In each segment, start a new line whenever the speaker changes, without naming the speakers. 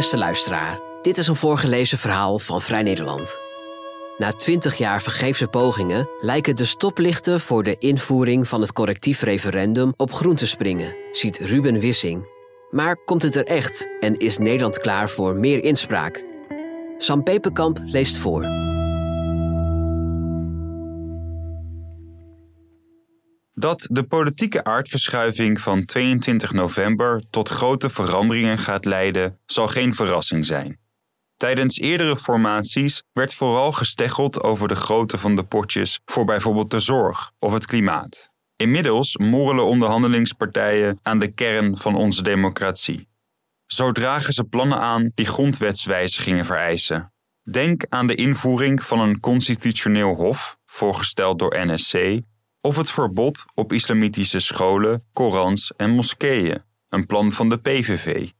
Beste luisteraar, dit is een voorgelezen verhaal van Vrij Nederland. Na twintig jaar vergeefse pogingen lijken de stoplichten voor de invoering van het correctief referendum op groen te springen, ziet Ruben Wissing. Maar komt het er echt en is Nederland klaar voor meer inspraak? Sam Peperkamp leest voor.
Dat de politieke aardverschuiving van 22 november tot grote veranderingen gaat leiden, zal geen verrassing zijn. Tijdens eerdere formaties werd vooral gesteggeld over de grootte van de potjes voor bijvoorbeeld de zorg of het klimaat. Inmiddels morrelen onderhandelingspartijen aan de kern van onze democratie. Zo dragen ze plannen aan die grondwetswijzigingen vereisen. Denk aan de invoering van een constitutioneel hof, voorgesteld door NSC, of het verbod op islamitische scholen, Korans en moskeeën, een plan van de PVV.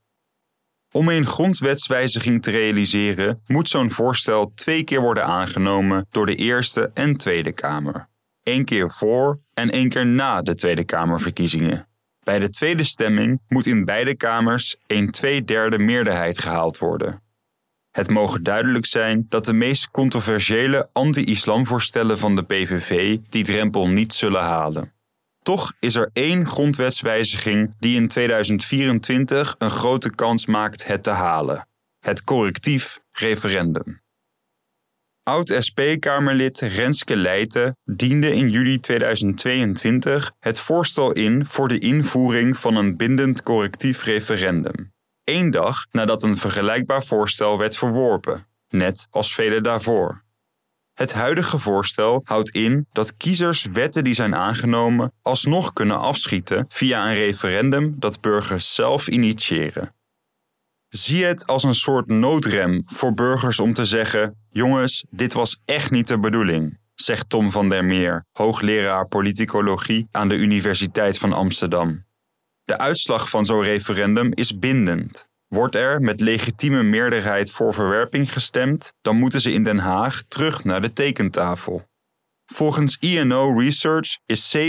Om een grondwetswijziging te realiseren, moet zo'n voorstel twee keer worden aangenomen door de Eerste en Tweede Kamer. Eén keer voor en één keer na de Tweede Kamerverkiezingen. Bij de tweede stemming moet in beide kamers een tweederde meerderheid gehaald worden. Het mogen duidelijk zijn dat de meest controversiële anti-islamvoorstellen van de PVV die drempel niet zullen halen. Toch is er één grondwetswijziging die in 2024 een grote kans maakt het te halen: het correctief referendum. Oud-SP-Kamerlid Renske Leijten diende in juli 2022 het voorstel in voor de invoering van een bindend correctief referendum. Dag nadat een vergelijkbaar voorstel werd verworpen, net als vele daarvoor. Het huidige voorstel houdt in dat kiezers wetten die zijn aangenomen alsnog kunnen afschieten via een referendum dat burgers zelf initiëren. Zie het als een soort noodrem voor burgers om te zeggen: jongens, dit was echt niet de bedoeling, zegt Tom van der Meer, hoogleraar politicologie aan de Universiteit van Amsterdam. De uitslag van zo'n referendum is bindend. Wordt er met legitieme meerderheid voor verwerping gestemd, dan moeten ze in Den Haag terug naar de tekentafel. Volgens INO Research is 57%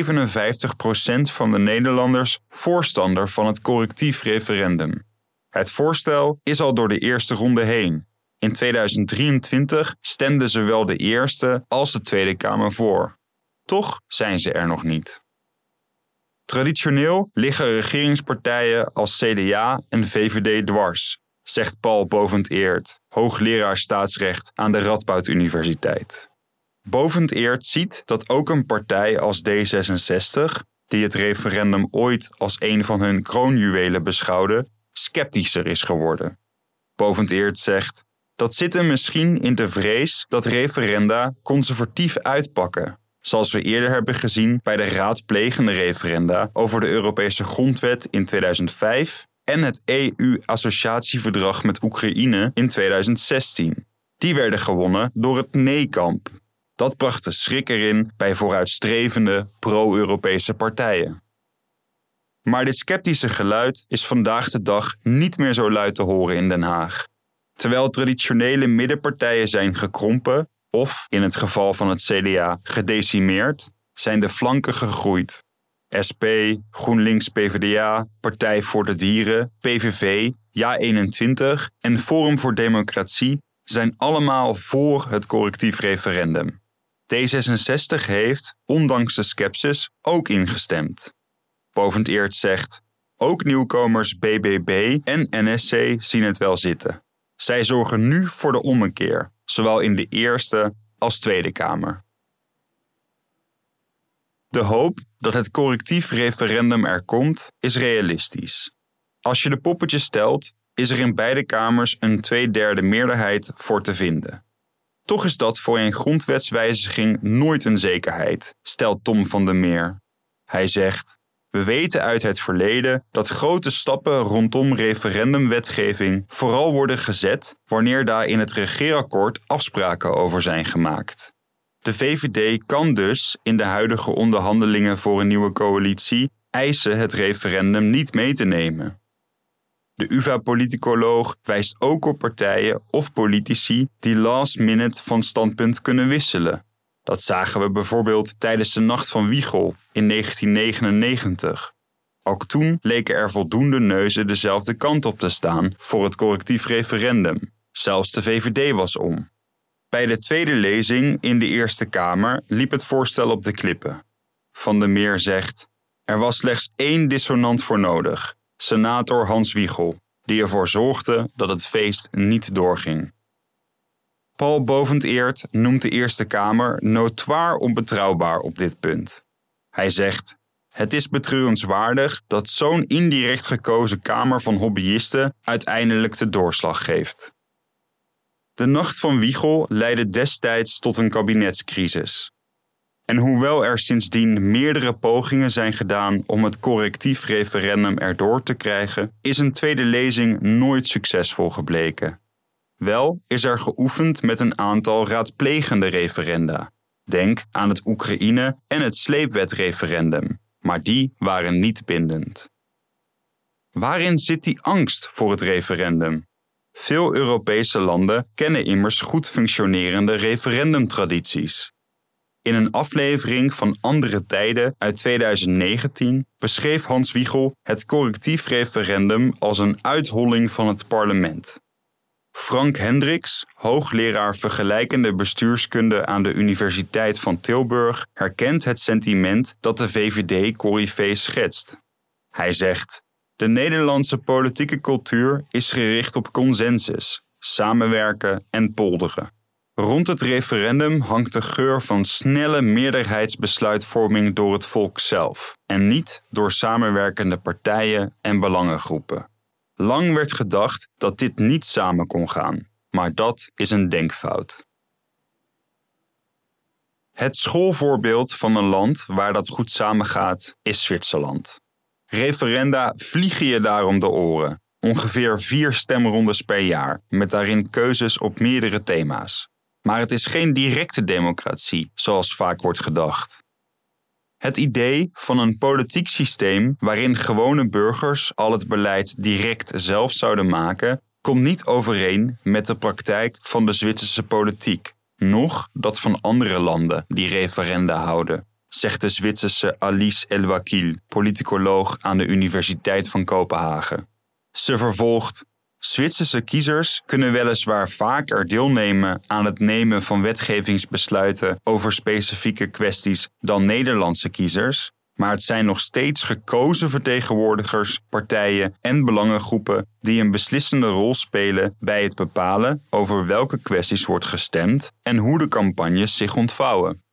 van de Nederlanders voorstander van het correctief referendum. Het voorstel is al door de eerste ronde heen. In 2023 stemden zowel de Eerste als de Tweede Kamer voor. Toch zijn ze er nog niet. Traditioneel liggen regeringspartijen als CDA en VVD dwars, zegt Paul Bovend-Eert, hoogleraar staatsrecht aan de Radboud Universiteit. Bovend-Eert ziet dat ook een partij als D66, die het referendum ooit als een van hun kroonjuwelen beschouwde, sceptischer is geworden. Bovend-Eert zegt: dat zit er misschien in de vrees dat referenda conservatief uitpakken Zoals we eerder hebben gezien bij de raadplegende referenda over de Europese grondwet in 2005 en het EU-associatieverdrag met Oekraïne in 2016. Die werden gewonnen door het nee-kamp. Dat bracht de schrik erin bij vooruitstrevende pro-Europese partijen. Maar dit sceptische geluid is vandaag de dag niet meer zo luid te horen in Den Haag. Terwijl traditionele middenpartijen zijn gekrompen, of in het geval van het CDA gedecimeerd, zijn de flanken gegroeid. SP, GroenLinks PvdA, Partij voor de Dieren, PVV, Ja21 en Forum voor Democratie zijn allemaal voor het correctief referendum. D66 heeft, ondanks de scepsis, ook ingestemd. Bovend zegt: ook nieuwkomers BBB en NSC zien het wel zitten. Zij zorgen nu voor de ommekeer zowel in de Eerste als Tweede Kamer. De hoop dat het correctief referendum er komt, is realistisch. Als je de poppetjes stelt, is er in beide kamers een tweederde meerderheid voor te vinden. Toch is dat voor een grondwetswijziging nooit een zekerheid, stelt Tom van der Meer. Hij zegt: we weten uit het verleden dat grote stappen rondom referendumwetgeving vooral worden gezet wanneer daar in het regeerakkoord afspraken over zijn gemaakt. De VVD kan dus in de huidige onderhandelingen voor een nieuwe coalitie eisen het referendum niet mee te nemen. De UvA-politicoloog wijst ook op partijen of politici die last minute van standpunt kunnen wisselen dat zagen we bijvoorbeeld tijdens de Nacht van Wiegel in 1999. Ook toen leken er voldoende neuzen dezelfde kant op te staan voor het correctief referendum. Zelfs de VVD was om. Bij de tweede lezing in de Eerste Kamer liep het voorstel op de klippen. Van der Meer zegt: Er was slechts één dissonant voor nodig, senator Hans Wiegel, die ervoor zorgde dat het feest niet doorging. Paul Boventeert noemt de Eerste Kamer notoir onbetrouwbaar op dit punt. Hij zegt: Het is betreurenswaardig dat zo'n indirect gekozen Kamer van hobbyisten uiteindelijk de doorslag geeft. De nacht van Wiegel leidde destijds tot een kabinetscrisis. En hoewel er sindsdien meerdere pogingen zijn gedaan om het correctief referendum erdoor te krijgen, is een tweede lezing nooit succesvol gebleken. Wel is er geoefend met een aantal raadplegende referenda. Denk aan het Oekraïne- en het sleepwetreferendum, maar die waren niet bindend. Waarin zit die angst voor het referendum? Veel Europese landen kennen immers goed functionerende referendumtradities. In een aflevering van Andere Tijden uit 2019 beschreef Hans Wiegel het correctief referendum als een uitholling van het parlement. Frank Hendricks, hoogleraar vergelijkende bestuurskunde aan de Universiteit van Tilburg, herkent het sentiment dat de VVD Corrivé schetst. Hij zegt: De Nederlandse politieke cultuur is gericht op consensus, samenwerken en polderen. Rond het referendum hangt de geur van snelle meerderheidsbesluitvorming door het volk zelf en niet door samenwerkende partijen en belangengroepen. Lang werd gedacht dat dit niet samen kon gaan, maar dat is een denkfout. Het schoolvoorbeeld van een land waar dat goed samengaat is Zwitserland. Referenda vliegen je daarom de oren. Ongeveer vier stemrondes per jaar, met daarin keuzes op meerdere thema's. Maar het is geen directe democratie, zoals vaak wordt gedacht. Het idee van een politiek systeem waarin gewone burgers al het beleid direct zelf zouden maken, komt niet overeen met de praktijk van de Zwitserse politiek, noch dat van andere landen die referenda houden, zegt de Zwitserse Alice Elwakil, politicoloog aan de Universiteit van Kopenhagen. Ze vervolgt: Zwitserse kiezers kunnen weliswaar vaker deelnemen aan het nemen van wetgevingsbesluiten over specifieke kwesties dan Nederlandse kiezers, maar het zijn nog steeds gekozen vertegenwoordigers, partijen en belangengroepen die een beslissende rol spelen bij het bepalen over welke kwesties wordt gestemd en hoe de campagnes zich ontvouwen.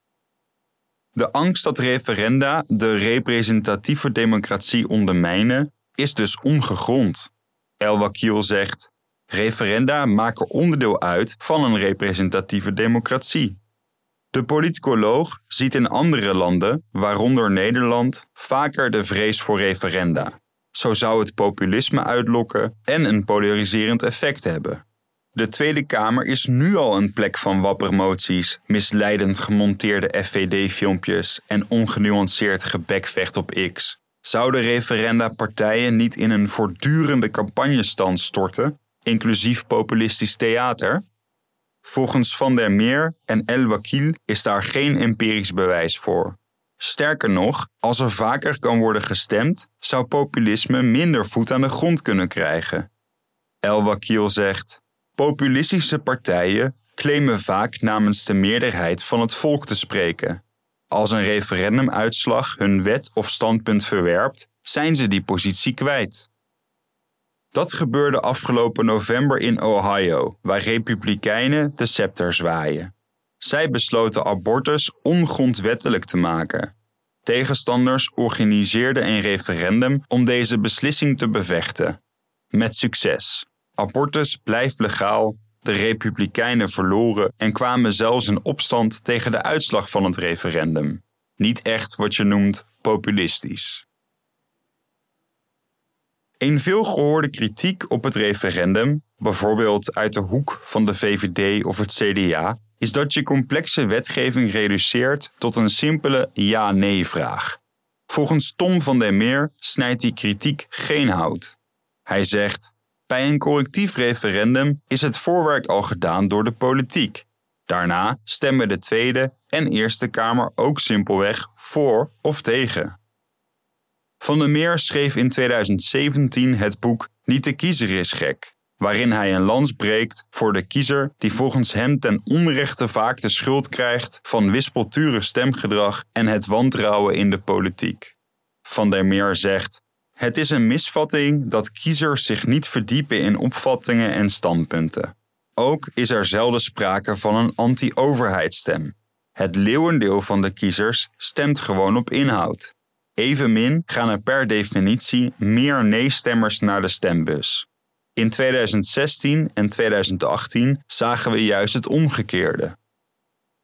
De angst dat referenda de representatieve democratie ondermijnen is dus ongegrond. El Wakil zegt: referenda maken onderdeel uit van een representatieve democratie. De politicoloog ziet in andere landen, waaronder Nederland, vaker de vrees voor referenda. Zo zou het populisme uitlokken en een polariserend effect hebben. De Tweede Kamer is nu al een plek van wappermoties, misleidend gemonteerde FVD-filmpjes en ongenuanceerd gebekvecht op X. Zouden referenda partijen niet in een voortdurende campagnestand storten, inclusief populistisch theater? Volgens Van der Meer en El Wakil is daar geen empirisch bewijs voor. Sterker nog, als er vaker kan worden gestemd, zou populisme minder voet aan de grond kunnen krijgen. El Wakil zegt: Populistische partijen claimen vaak namens de meerderheid van het volk te spreken. Als een referendumuitslag hun wet of standpunt verwerpt, zijn ze die positie kwijt. Dat gebeurde afgelopen november in Ohio, waar Republikeinen de scepter zwaaien. Zij besloten abortus ongrondwettelijk te maken. Tegenstanders organiseerden een referendum om deze beslissing te bevechten. Met succes. Abortus blijft legaal de Republikeinen verloren en kwamen zelfs in opstand tegen de uitslag van het referendum. Niet echt wat je noemt populistisch. Een veelgehoorde kritiek op het referendum, bijvoorbeeld uit de hoek van de VVD of het CDA, is dat je complexe wetgeving reduceert tot een simpele ja-nee-vraag. Volgens Tom van der Meer snijdt die kritiek geen hout. Hij zegt: bij een correctief referendum is het voorwerk al gedaan door de politiek. Daarna stemmen de Tweede en Eerste Kamer ook simpelweg voor of tegen. Van der Meer schreef in 2017 het boek Niet de kiezer is gek, waarin hij een lans breekt voor de kiezer die volgens hem ten onrechte vaak de schuld krijgt van wispelturig stemgedrag en het wantrouwen in de politiek. Van der Meer zegt: Het is een misvatting dat kiezers zich niet verdiepen in opvattingen en standpunten. Ook is er zelden sprake van een anti-overheidsstem. Het leeuwendeel van de kiezers stemt gewoon op inhoud. Evenmin gaan er per definitie meer nee-stemmers naar de stembus. In 2016 en 2018 zagen we juist het omgekeerde.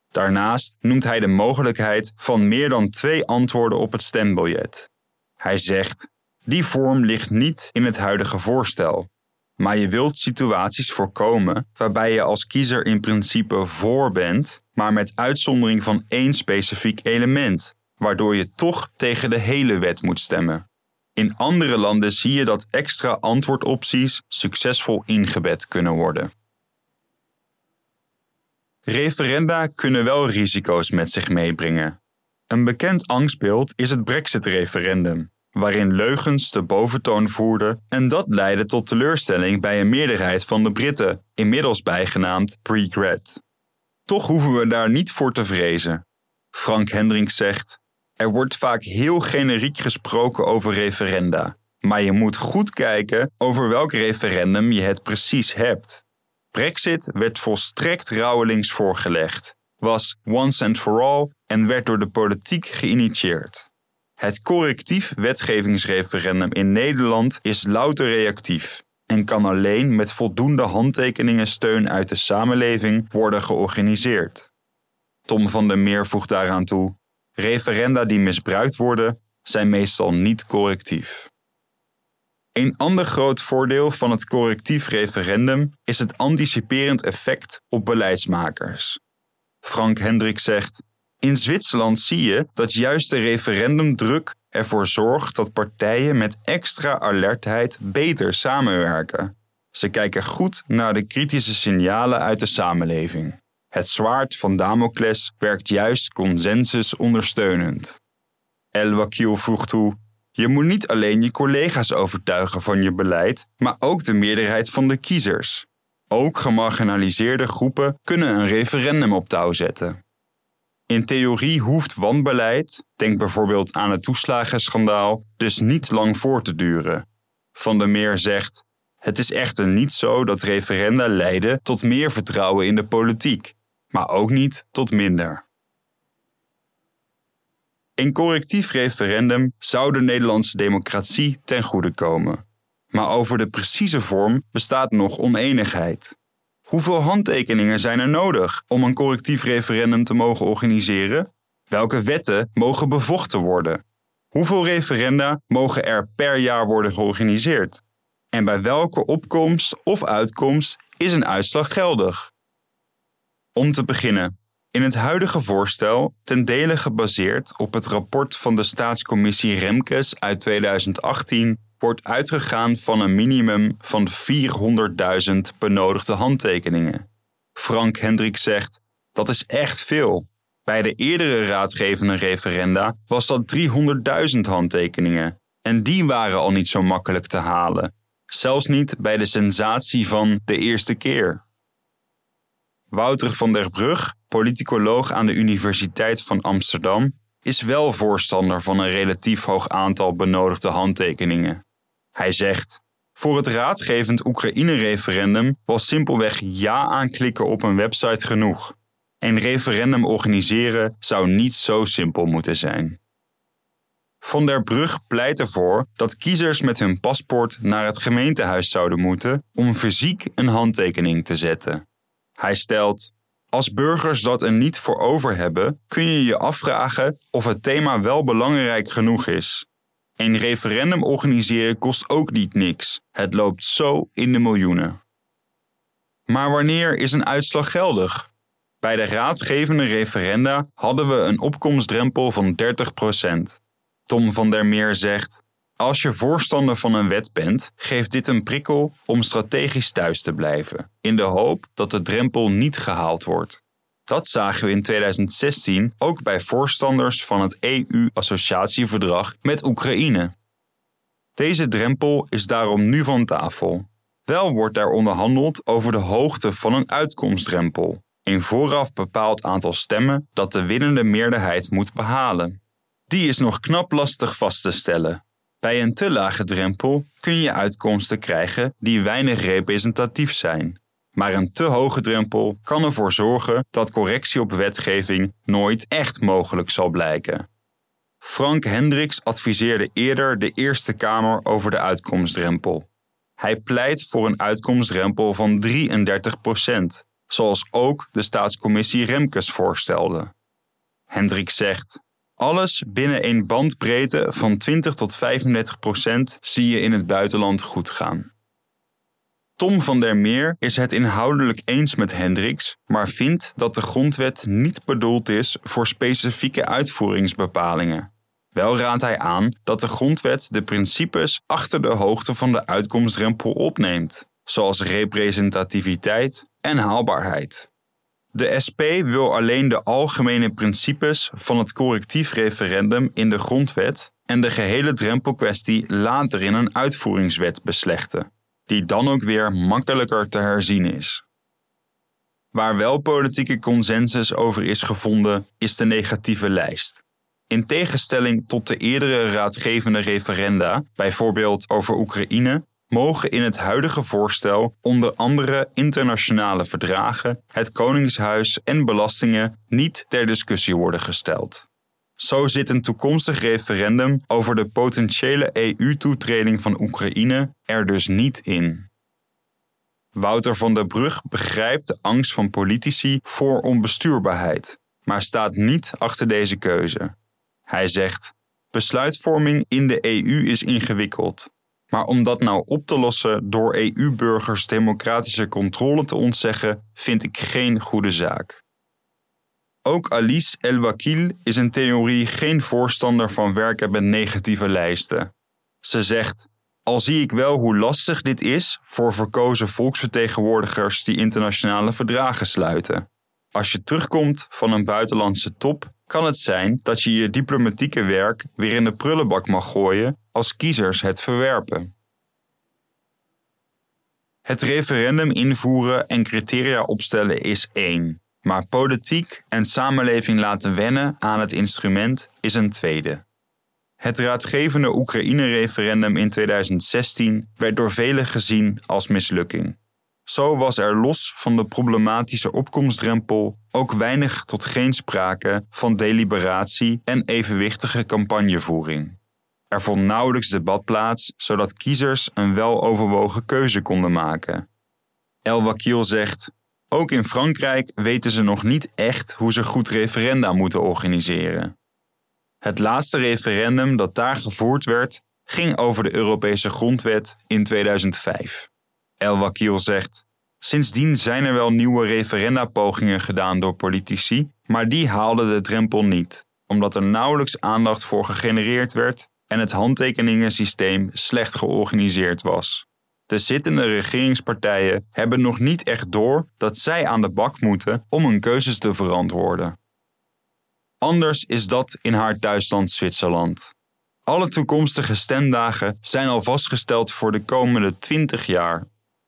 Daarnaast noemt hij de mogelijkheid van meer dan twee antwoorden op het stembiljet. Hij zegt: Die vorm ligt niet in het huidige voorstel. Maar je wilt situaties voorkomen waarbij je als kiezer in principe voor bent, maar met uitzondering van één specifiek element, waardoor je toch tegen de hele wet moet stemmen. In andere landen zie je dat extra antwoordopties succesvol ingebed kunnen worden. Referenda kunnen wel risico's met zich meebrengen. Een bekend angstbeeld is het Brexit-referendum, waarin leugens de boventoon voerden en dat leidde tot teleurstelling bij een meerderheid van de Britten, inmiddels bijgenaamd Pre-Gret. Toch hoeven we daar niet voor te vrezen. Frank Hendricks zegt: Er wordt vaak heel generiek gesproken over referenda, maar je moet goed kijken over welk referendum je het precies hebt. Brexit werd volstrekt rouwelings voorgelegd, was once and for all en werd door de politiek geïnitieerd. Het correctief wetgevingsreferendum in Nederland is louter reactief en kan alleen met voldoende handtekeningen steun uit de samenleving worden georganiseerd. Tom van der Meer voegt daaraan toe: referenda die misbruikt worden, zijn meestal niet correctief. Een ander groot voordeel van het correctief referendum is het anticiperend effect op beleidsmakers. Frank Hendrik zegt: In Zwitserland zie je dat juist de referendumdruk ervoor zorgt dat partijen met extra alertheid beter samenwerken. Ze kijken goed naar de kritische signalen uit de samenleving. Het zwaard van Damocles werkt juist consensus ondersteunend. El Wakil voegt toe: Je moet niet alleen je collega's overtuigen van je beleid, maar ook de meerderheid van de kiezers. Ook gemarginaliseerde groepen kunnen een referendum op touw zetten. In theorie hoeft wanbeleid, denk bijvoorbeeld aan het toeslagenschandaal, dus niet lang voor te duren. Van der Meer zegt: Het is echter niet zo dat referenda leiden tot meer vertrouwen in de politiek, maar ook niet tot minder. Een correctief referendum zou de Nederlandse democratie ten goede komen. Maar over de precieze vorm bestaat nog oneenigheid. Hoeveel handtekeningen zijn er nodig om een correctief referendum te mogen organiseren? Welke wetten mogen bevochten worden? Hoeveel referenda mogen er per jaar worden georganiseerd? En bij welke opkomst of uitkomst is een uitslag geldig? Om te beginnen, in het huidige voorstel, ten dele gebaseerd op het rapport van de staatscommissie Remkes uit 2018, wordt uitgegaan van een minimum van 400.000 benodigde handtekeningen. Frank Hendrik zegt: dat is echt veel. Bij de eerdere raadgevende referenda was dat 300.000 handtekeningen. En die waren al niet zo makkelijk te halen. Zelfs niet bij de sensatie van de eerste keer. Wouter van der Brug, politicoloog aan de Universiteit van Amsterdam, is wel voorstander van een relatief hoog aantal benodigde handtekeningen. Hij zegt: Voor het raadgevend Oekraïne-referendum was simpelweg ja aanklikken op een website genoeg. Een referendum organiseren zou niet zo simpel moeten zijn. Van der Brug pleit ervoor dat kiezers met hun paspoort naar het gemeentehuis zouden moeten om fysiek een handtekening te zetten. Hij stelt: Als burgers dat er niet voor over hebben, kun je je afvragen of het thema wel belangrijk genoeg is. Een referendum organiseren kost ook niet niks. Het loopt zo in de miljoenen. Maar wanneer is een uitslag geldig? Bij de raadgevende referenda hadden we een opkomstdrempel van 30%. Tom van der Meer zegt: Als je voorstander van een wet bent, geeft dit een prikkel om strategisch thuis te blijven, in de hoop dat de drempel niet gehaald wordt. Dat zagen we in 2016 ook bij voorstanders van het EU-associatieverdrag met Oekraïne. Deze drempel is daarom nu van tafel. Wel wordt er onderhandeld over de hoogte van een uitkomstdrempel, een vooraf bepaald aantal stemmen dat de winnende meerderheid moet behalen. Die is nog knap lastig vast te stellen. Bij een te lage drempel kun je uitkomsten krijgen die weinig representatief zijn. Maar een te hoge drempel kan ervoor zorgen dat correctie op wetgeving nooit echt mogelijk zal blijken. Frank Hendricks adviseerde eerder de Eerste Kamer over de uitkomstdrempel. Hij pleit voor een uitkomstdrempel van 33% zoals ook de staatscommissie Remkes voorstelde. Hendricks zegt: Alles binnen een bandbreedte van 20 tot 35 procent zie je in het buitenland goed gaan. Tom van der Meer is het inhoudelijk eens met Hendricks, maar vindt dat de grondwet niet bedoeld is voor specifieke uitvoeringsbepalingen. Wel raadt hij aan dat de grondwet de principes achter de hoogte van de uitkomstdrempel opneemt, zoals representativiteit en haalbaarheid. De SP wil alleen de algemene principes van het correctief referendum in de grondwet en de gehele drempelkwestie later in een uitvoeringswet beslechten, die dan ook weer makkelijker te herzien is. Waar wel politieke consensus over is gevonden, is de negatieve lijst. In tegenstelling tot de eerdere raadgevende referenda, bijvoorbeeld over Oekraïne, mogen in het huidige voorstel onder andere internationale verdragen, het Koningshuis en belastingen niet ter discussie worden gesteld. Zo zit een toekomstig referendum over de potentiële EU-toetreding van Oekraïne er dus niet in. Wouter van der Brug begrijpt de angst van politici voor onbestuurbaarheid, maar staat niet achter deze keuze. Hij zegt: Besluitvorming in de EU is ingewikkeld. Maar om dat nou op te lossen door EU-burgers democratische controle te ontzeggen, vind ik geen goede zaak. Ook Alice El-Wakil is in theorie geen voorstander van werken met negatieve lijsten. Ze zegt: Al zie ik wel hoe lastig dit is voor verkozen volksvertegenwoordigers die internationale verdragen sluiten. Als je terugkomt van een buitenlandse top, kan het zijn dat je je diplomatieke werk weer in de prullenbak mag gooien als kiezers het verwerpen. Het referendum invoeren en criteria opstellen is één, maar politiek en samenleving laten wennen aan het instrument is een tweede. Het raadgevende Oekraïne-referendum in 2016 werd door velen gezien als mislukking. Zo was er los van de problematische opkomstdrempel ook weinig tot geen sprake van deliberatie en evenwichtige campagnevoering. Er vond nauwelijks debat plaats, zodat kiezers een weloverwogen keuze konden maken. El Wakil zegt: Ook in Frankrijk weten ze nog niet echt hoe ze goed referenda moeten organiseren. Het laatste referendum dat daar gevoerd werd, ging over de Europese grondwet in 2005. El Wakil zegt: Sindsdien zijn er wel nieuwe referendapogingen gedaan door politici, maar die haalden de drempel niet, omdat er nauwelijks aandacht voor gegenereerd werd en het handtekeningensysteem slecht georganiseerd was. De zittende regeringspartijen hebben nog niet echt door dat zij aan de bak moeten om hun keuzes te verantwoorden. Anders is dat in haar thuisland Zwitserland. Alle toekomstige stemdagen zijn al vastgesteld voor de komende 20 jaar.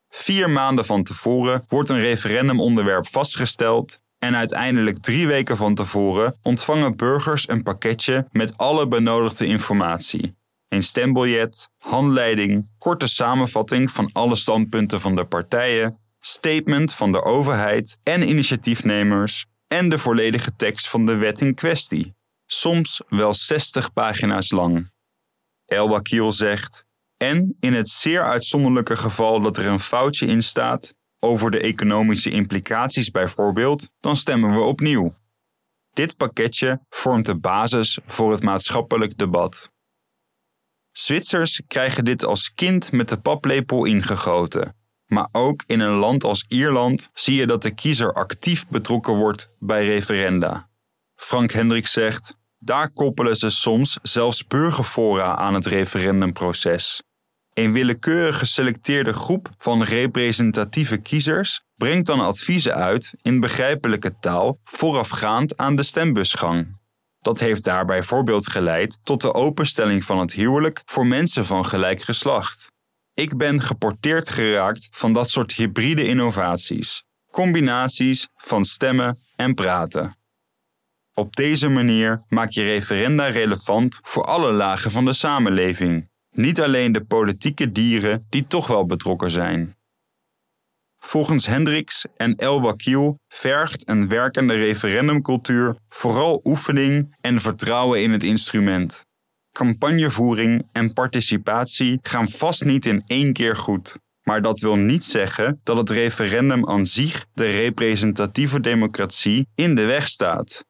Vier maanden van tevoren wordt een referendumonderwerp vastgesteld en uiteindelijk drie weken van tevoren ontvangen burgers een pakketje met alle benodigde informatie. Een stembiljet, handleiding, korte samenvatting van alle standpunten van de partijen, statement van de overheid en initiatiefnemers en de volledige tekst van de wet in kwestie. Soms wel 60 pagina's lang. El Wakil zegt: en in het zeer uitzonderlijke geval dat er een foutje in staat, over de economische implicaties bijvoorbeeld, dan stemmen we opnieuw. Dit pakketje vormt de basis voor het maatschappelijk debat. Zwitsers krijgen dit als kind met de paplepel ingegoten. Maar ook in een land als Ierland zie je dat de kiezer actief betrokken wordt bij referenda. Frank Hendricks zegt: daar koppelen ze soms zelfs burgerfora aan het referendumproces. Een willekeurig geselecteerde groep van representatieve kiezers brengt dan adviezen uit in begrijpelijke taal voorafgaand aan de stembusgang. Dat heeft daar bijvoorbeeld geleid tot de openstelling van het huwelijk voor mensen van gelijk geslacht. Ik ben geporteerd geraakt van dat soort hybride innovaties, combinaties van stemmen en praten. Op deze manier maak je referenda relevant voor alle lagen van de samenleving, niet alleen de politieke dieren die toch wel betrokken zijn. Volgens Hendricks en El Wakil vergt een werkende referendumcultuur vooral oefening en vertrouwen in het instrument. Campagnevoering en participatie gaan vast niet in één keer goed. Maar dat wil niet zeggen dat het referendum aan zich de representatieve democratie in de weg staat.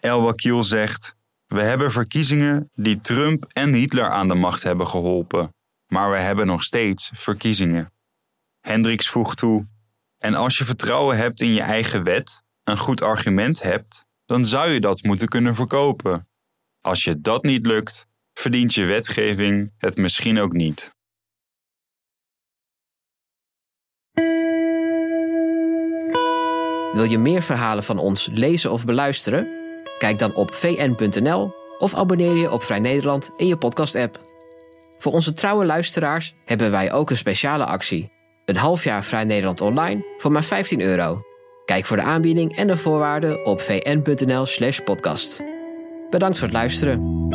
El Wakil zegt: We hebben verkiezingen die Trump en Hitler aan de macht hebben geholpen, maar we hebben nog steeds verkiezingen. Hendricks voegt toe: En als je vertrouwen hebt in je eigen wet, een goed argument hebt, dan zou je dat moeten kunnen verkopen. Als je dat niet lukt, verdient je wetgeving het misschien ook niet.
Wil je meer verhalen van ons lezen of beluisteren? Kijk dan op vn.nl of abonneer je op Vrij Nederland in je podcast-app. Voor onze trouwe luisteraars hebben wij ook een speciale actie. Een half jaar Vrij Nederland online voor maar 15 euro. Kijk voor de aanbieding en de voorwaarden op vn.nl/podcast. Bedankt voor het luisteren.